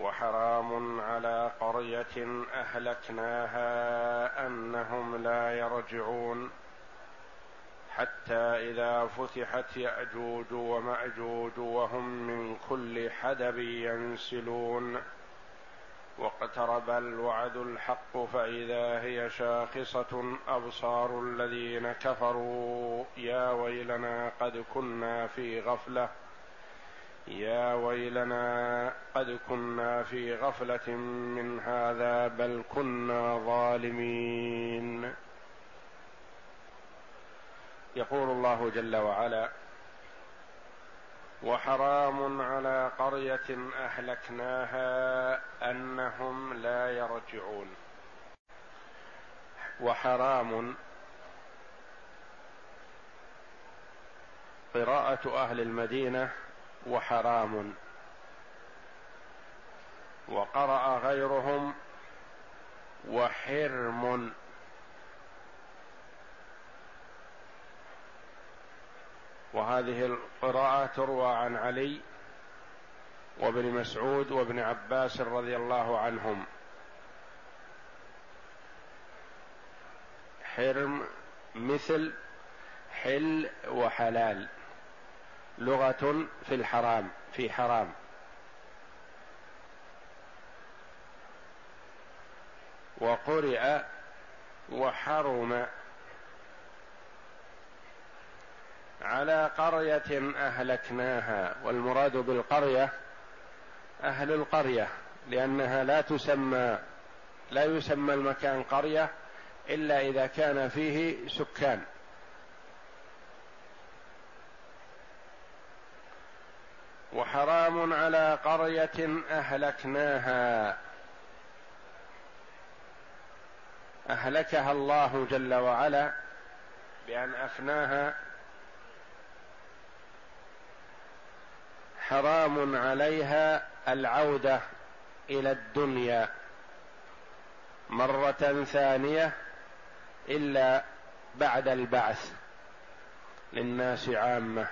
وحرام على قرية أهلكناها أنهم لا يرجعون حتى إذا فتحت يأجوج ومأجوج وهم من كل حدب ينسلون. واقترب الوعد الحق فإذا هي شاخصة أبصار الذين كفروا يا ويلنا قد كنا في غفلة. يا ويلنا قد كنا في غفلة من هذا بل كنا ظالمين. يقول الله جل وعلا وحرام على قرية أهلكناها أنهم لا يرجعون. وحرام قراءة أهل المدينة وحرام. وقرأ غيرهم وحرم. وهذه القراءة تروى عن علي وابن مسعود وابن عباس رضي الله عنهم. حرم مثل حل وحلال. لغة في الحرام في حرام. وقرئ وحرم على قرية أهلكناها والمراد بالقرية أهل القرية لأنها لا تسمى لا يسمى المكان قرية إلا إذا كان فيه سكان. وحرام على قرية أهلكناها. أهلكها الله جل وعلا بأن أفناها. حرام عليها العودة إلى الدنيا. مرة ثانية إلا بعد البعث للناس عامة.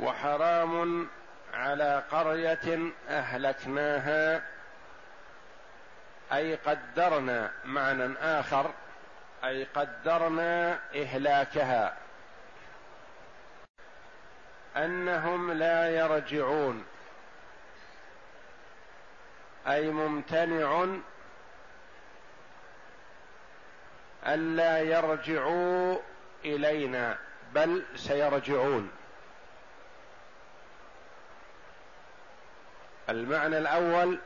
وحرام على قرية أهلكناها أي قدرنا معنى آخر أي قدرنا إهلاكها. أنهم لا يرجعون أي ممتنع الا يرجعوا إلينا بل سيرجعون. المعنى الأول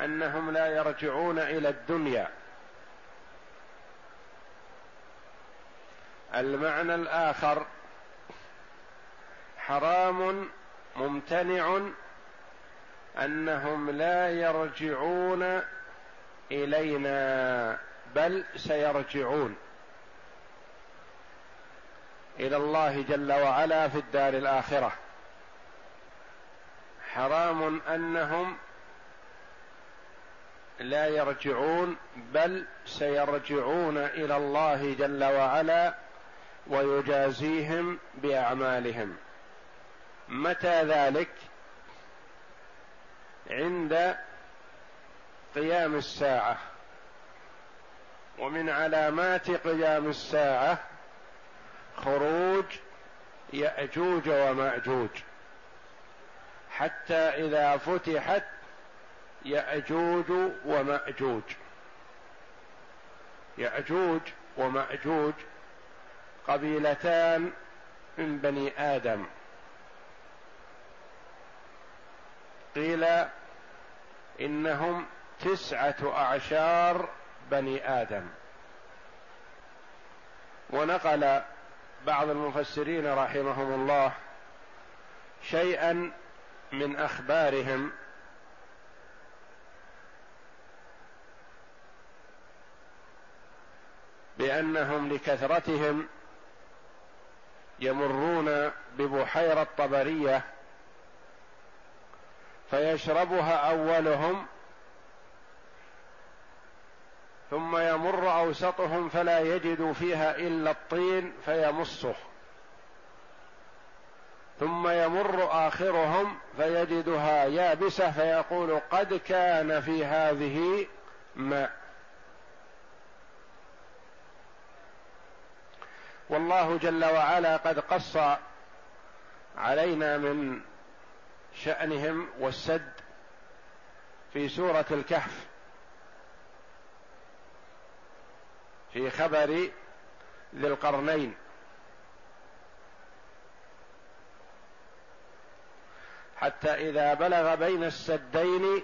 أنهم لا يرجعون إلى الدنيا. المعنى الآخر حرام ممتنع أنهم لا يرجعون إلينا بل سيرجعون إلى الله جل وعلا في الدار الآخرة. حرام أنهم لا يرجعون بل سيرجعون إلى الله جل وعلا ويجازيهم بأعمالهم. متى ذلك؟ عند قيام الساعة. ومن علامات قيام الساعة خروج يأجوج ومأجوج. حتى إذا فتحت يأجوج ومأجوج. يأجوج ومأجوج قبيلتان من بني آدم. قيل إنهم تسعة أعشار بني آدم. ونقل بعض المفسرين رحمهم الله شيئا من أخبارهم. بأنهم لكثرتهم يمرون ببحيرة الطبريه فيشربها أولهم ثم يمر أوسطهم فلا يجد فيها إلا الطين فيمصه. ثم يمر آخرهم فيجدها يابسة فيقول قد كان في هذه ماء والله جل وعلا قد قص علينا من شأنهم والسد في سورة الكهف في خبر ذي القرنين. حتى إذا بلغ بين السدين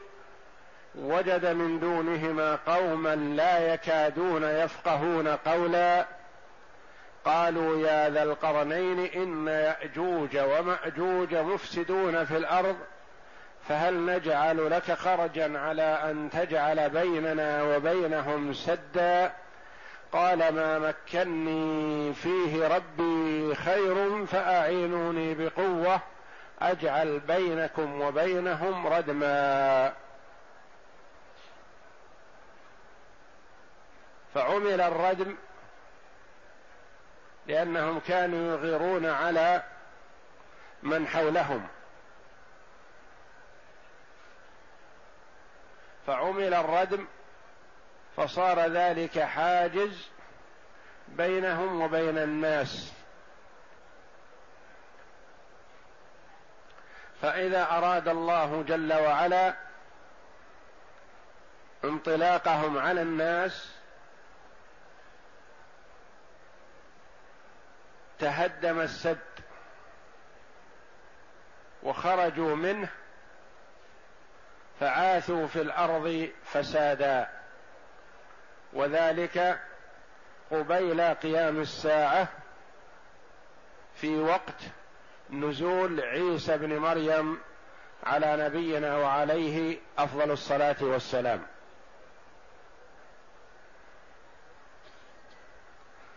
وجد من دونهما قوما لا يكادون يفقهون قولا قالوا يا ذا القرنين إن يأجوج ومأجوج مفسدون في الأرض فهل نجعل لك خرجا على أن تجعل بيننا وبينهم سدا؟ قال ما مكني فيه ربي خير فأعينوني بقوة. أجعل بينكم وبينهم ردما. فعمل الردم لأنهم كانوا يغيرون على من حولهم. فعمل الردم فصار ذلك حاجز بينهم وبين الناس. فإذا أراد الله جل وعلا انطلاقهم على الناس تهدم السد وخرجوا منه فعاثوا في الأرض فسادا. وذلك قبيل قيام الساعة في وقت نزول عيسى بن مريم على نبينا وعليه أفضل الصلاة والسلام.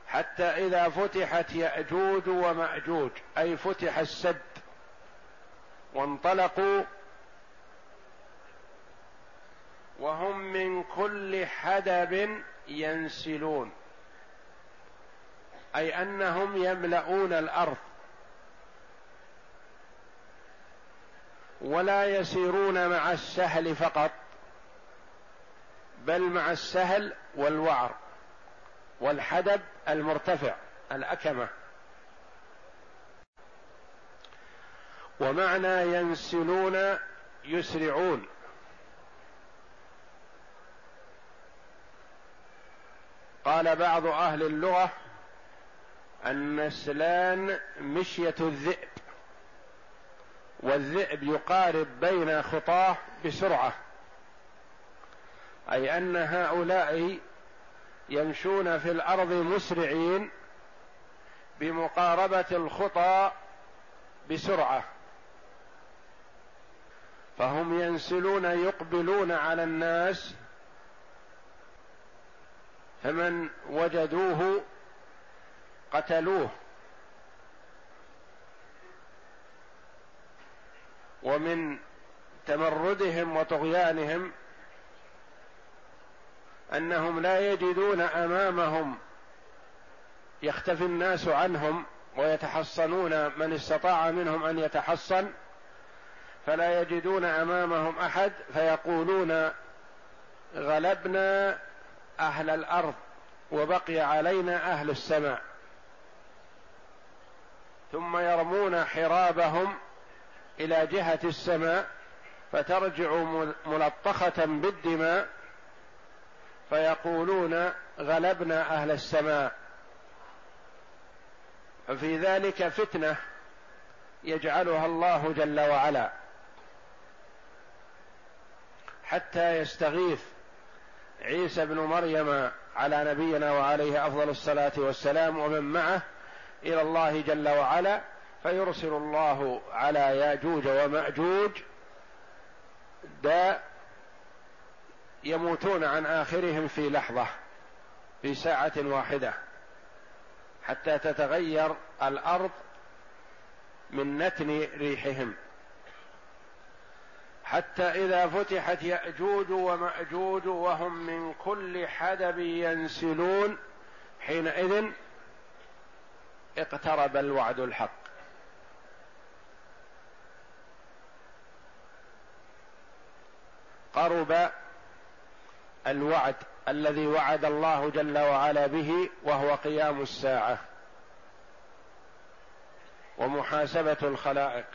حتى إذا فتحت يأجوج ومأجوج أي فتح السد وانطلقوا وهم من كل حدب ينسلون أي أنهم يملؤون الأرض. ولا يسيرون مع السهل فقط بل مع السهل والوعر والحدب المرتفع الأكمة. ومعنى ينسلون يسرعون. قال بعض أهل اللغة النسلان مشية الذئب. والذئب يقارب بين خطاه بسرعة. أي أن هؤلاء يمشون في الأرض مسرعين بمقاربة الخطى بسرعة. فهم ينسلون يقبلون على الناس فمن وجدوه قتلوه. ومن تمردهم وطغيانهم أنهم لا يجدون أمامهم يختفي الناس عنهم ويتحصنون من استطاع منهم أن يتحصن فلا يجدون أمامهم أحد فيقولون غلبنا أهل الأرض وبقي علينا أهل السماء ثم يرمون حرابهم إلى جهة السماء فترجع ملطخة بالدماء فيقولون غلبنا أهل السماء. ففي ذلك فتنة يجعلها الله جل وعلا حتى يستغيث عيسى بن مريم على نبينا وعليه أفضل الصلاة والسلام ومن معه إلى الله جل وعلا فيرسل الله على ياجوج ومأجوج داء يموتون عن آخرهم في لحظة في ساعة واحدة حتى تتغير الأرض من نتن ريحهم. حتى إذا فتحت يأجوج ومأجوج وهم من كل حدب ينسلون حينئذ اقترب الوعد الحق. قرب الوعد الذي وعد الله جل وعلا به وهو قيام الساعة. ومحاسبة الخلائق.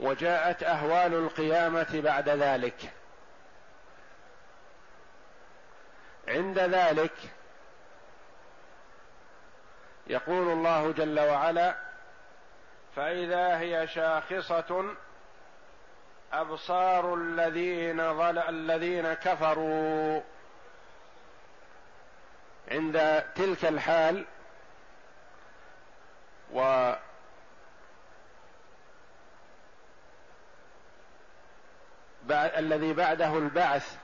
وجاءت أهوال القيامة بعد ذلك. عند ذلك يقول الله جل وعلا فإذا هي شاخصة أبصار الذين ظل الذين كفروا. عند تلك الحال و الذي بعده البعث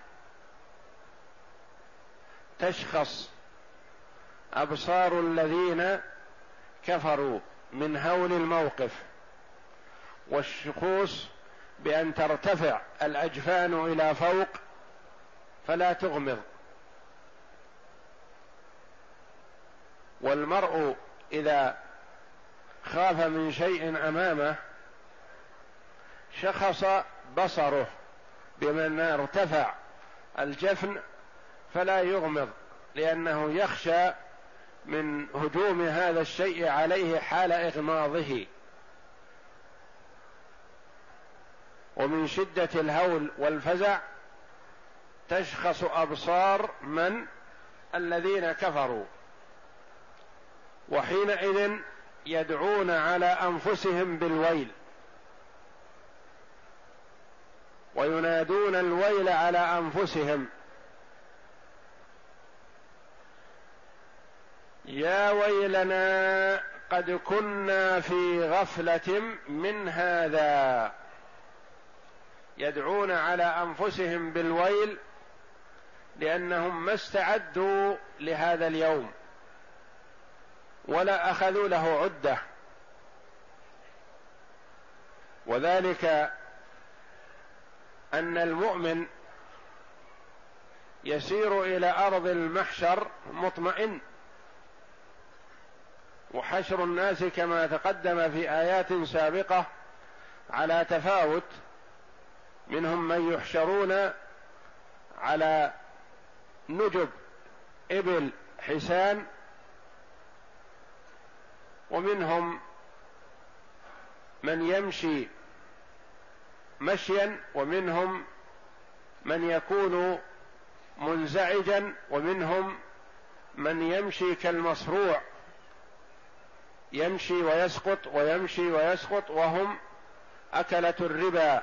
تشخص أبصار الذين كفروا. من هول الموقف والشخوص بأن ترتفع الأجفان إلى فوق فلا تغمض. والمرء إذا خاف من شيء أمامه شخص بصره بمن ارتفع الجفن فلا يغمض لأنه يخشى من هجوم هذا الشيء عليه حال إغماضه. ومن شدة الهول والفزع تشخص أبصار من؟ الذين كفروا. وحينئذ يدعون على أنفسهم بالويل. وينادون الويل على أنفسهم. يا ويلنا قد كنا في غفلة من هذا. يدعون على أنفسهم بالويل لأنهم ما استعدوا لهذا اليوم ولا أخذوا له عدة. وذلك أن المؤمن يسير إلى أرض المحشر مطمئن. وحشر الناس كما تقدم في آيات سابقة على تفاوت منهم من يحشرون على نجب إبل حسان ومنهم من يمشي مشيا ومنهم من يكون منزعجا ومنهم من يمشي كالمصروع يمشي ويسقط ويمشي ويسقط وهم أكلة الربا.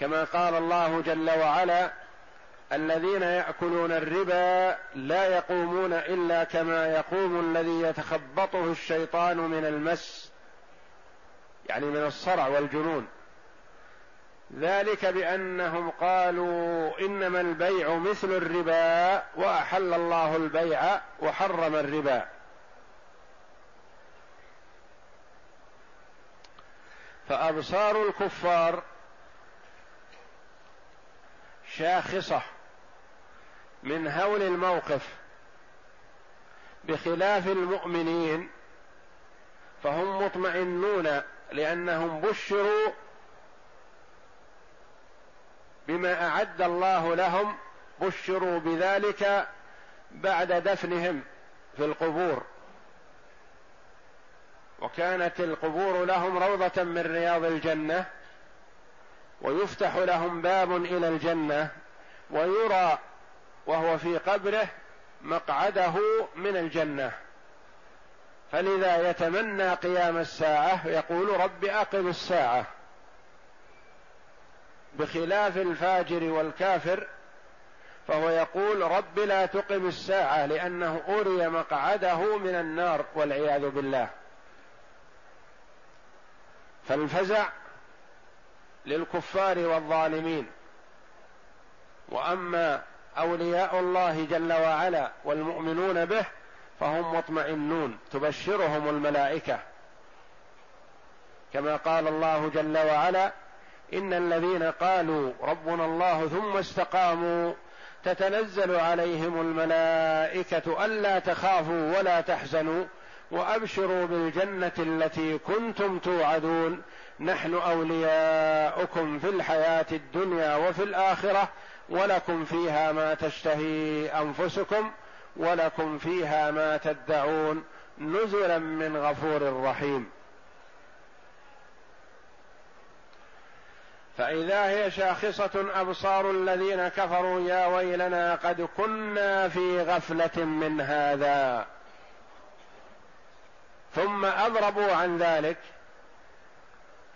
كما قال الله جل وعلا الذين يأكلون الربا لا يقومون إلا كما يقوم الذي يتخبطه الشيطان من المس يعني من الصرع والجنون. ذلك بأنهم قالوا إنما البيع مثل الربا وأحل الله البيع وحرم الربا. فأبصار الكفار شاخصة من هول الموقف بخلاف المؤمنين فهم مطمئنون لأنهم بشروا بما أعد الله لهم بشروا بذلك بعد دفنهم في القبور. وكانت القبور لهم روضة من رياض الجنة ويفتح لهم باب إلى الجنة ويرى وهو في قبره مقعده من الجنة. فلذا يتمنى قيام الساعة يقول رب أقم الساعة. بخلاف الفاجر والكافر فهو يقول رب لا تقم الساعة لأنه أري مقعده من النار والعياذ بالله. فالفزع للكفار والظالمين. وأما أولياء الله جل وعلا والمؤمنون به فهم مطمئنون تبشرهم الملائكة. كما قال الله جل وعلا إن الذين قالوا ربنا الله ثم استقاموا تتنزل عليهم الملائكة ألا تخافوا ولا تحزنوا وأبشروا بالجنة التي كنتم توعدون. نحن أولياؤكم في الحياة الدنيا وفي الآخرة ولكم فيها ما تشتهي أنفسكم ولكم فيها ما تدعون. نزلا من غفور رحيم. فإذا هي شاخصة أبصار الذين كفروا يا ويلنا قد كنا في غفلة من هذا. ثم أضربوا عن ذلك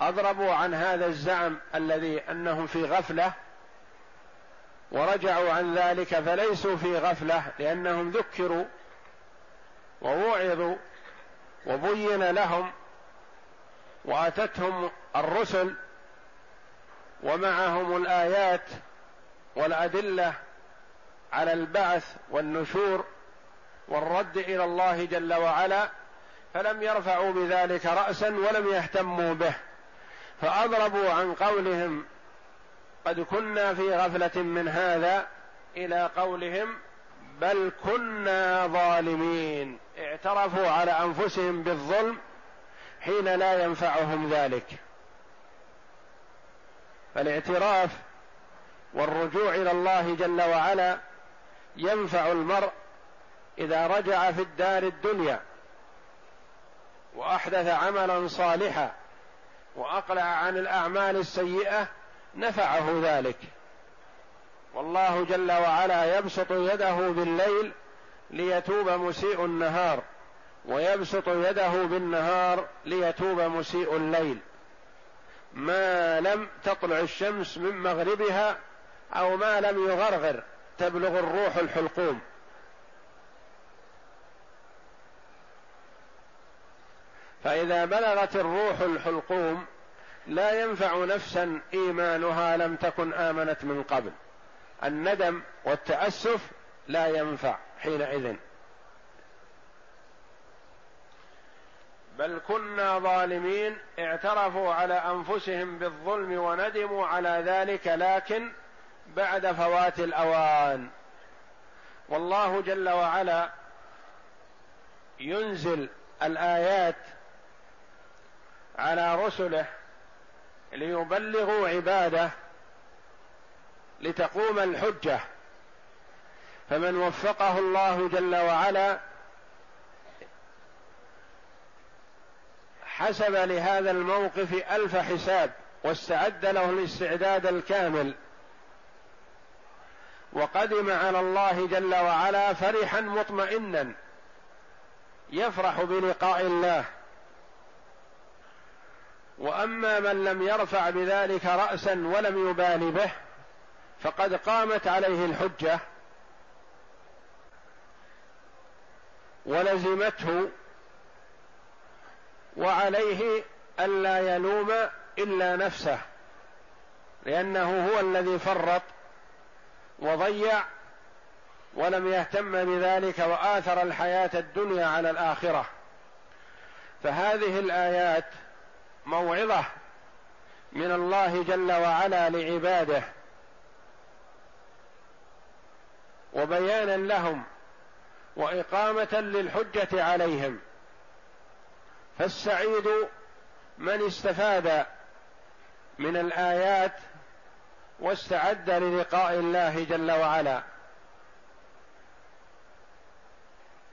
أضربوا عن هذا الزعم الذي أنهم في غفلة ورجعوا عن ذلك فليسوا في غفلة لأنهم ذكروا ووعظوا وبين لهم وأتتهم الرسل ومعهم الآيات والأدلة على البعث والنشور والرد إلى الله جل وعلا فلم يرفعوا بذلك راسا ولم يهتموا به. فأضربوا عن قولهم قد كنا في غفلة من هذا إلى قولهم بل كنا ظالمين اعترفوا على أنفسهم بالظلم حين لا ينفعهم ذلك. فالاعتراف والرجوع إلى الله جل وعلا ينفع المرء إذا رجع في الدار الدنيا وأحدث عملا صالحا وأقلع عن الأعمال السيئة نفعه ذلك. والله جل وعلا يبسط يده بالليل ليتوب مسيء النهار ويبسط يده بالنهار ليتوب مسيء الليل. ما لم تطلع الشمس من مغربها أو ما لم يغرغر تبلغ الروح الحلقوم. فإذا بلغت الروح الحلقوم لا ينفع نفسا إيمانها لم تكن آمنت من قبل. الندم والتأسف لا ينفع حينئذ. بل كنا ظالمين اعترفوا على أنفسهم بالظلم وندموا على ذلك لكن بعد فوات الأوان. والله جل وعلا ينزل الآيات على رسله ليبلغوا عباده لتقوم الحجة. فمن وفقه الله جل وعلا حسب لهذا الموقف ألف حساب واستعد له الاستعداد الكامل. وقدم على الله جل وعلا فرحا مطمئنا يفرح بلقاء الله. وأما من لم يرفع بذلك رأسا ولم يبال به فقد قامت عليه الحجة ولزمته وعليه ألا يلوم إلا نفسه لأنه هو الذي فرط وضيع ولم يهتم بذلك وآثر الحياة الدنيا على الآخرة. فهذه الآيات موعظة من الله جل وعلا لعباده وبيانا لهم وإقامة للحجة عليهم. فالسعيد من استفاد من الآيات واستعد للقاء الله جل وعلا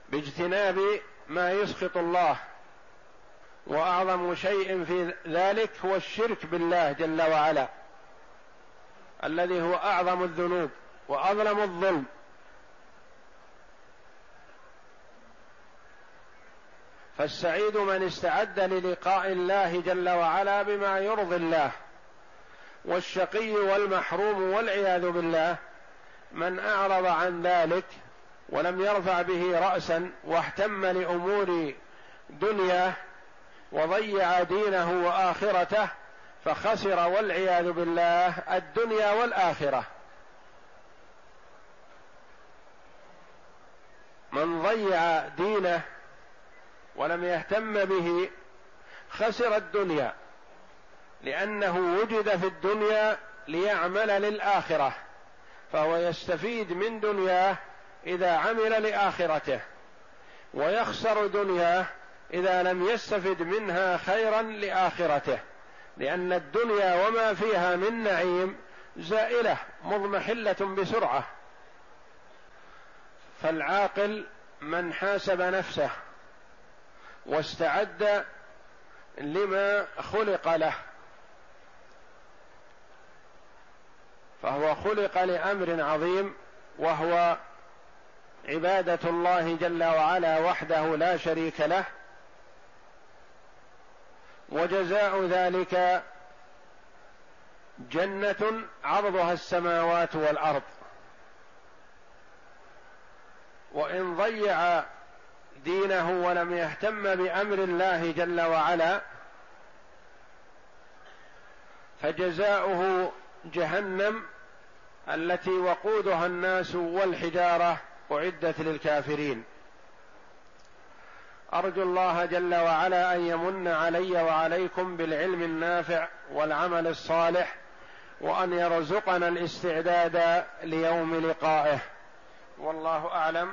باجتناب ما يسخط الله وأعظم شيء في ذلك هو الشرك بالله جل وعلا الذي هو أعظم الذنوب وأظلم الظلم. فالسعيد من استعد للقاء الله جل وعلا بما يرضي الله والشقي والمحروم والعياذ بالله من أعرض عن ذلك ولم يرفع به راسا واهتم لأمور دنياه وضيع دينه وآخرته فخسر والعياذ بالله الدنيا والآخرة. من ضيع دينه ولم يهتم به خسر الدنيا لأنه وجد في الدنيا ليعمل للآخرة فهو يستفيد من دنياه إذا عمل لآخرته ويخسر دنياه إذا لم يستفد منها خيرا لآخرته لأن الدنيا وما فيها من نعيم زائلة مضمحلة بسرعة. فالعاقل من حاسب نفسه. واستعد لما خلق له. فهو خلق لأمر عظيم وهو عبادة الله جل وعلا وحده لا شريك له. وجزاء ذلك جنة عرضها السماوات والأرض. وإن ضيع دينه ولم يهتم بأمر الله جل وعلا فجزاؤه جهنم التي وقودها الناس والحجارة أعدت للكافرين. أرجو الله جل وعلا أن يمن علي وعليكم بالعلم النافع والعمل الصالح وأن يرزقنا الاستعداد ليوم لقائه. والله أعلم.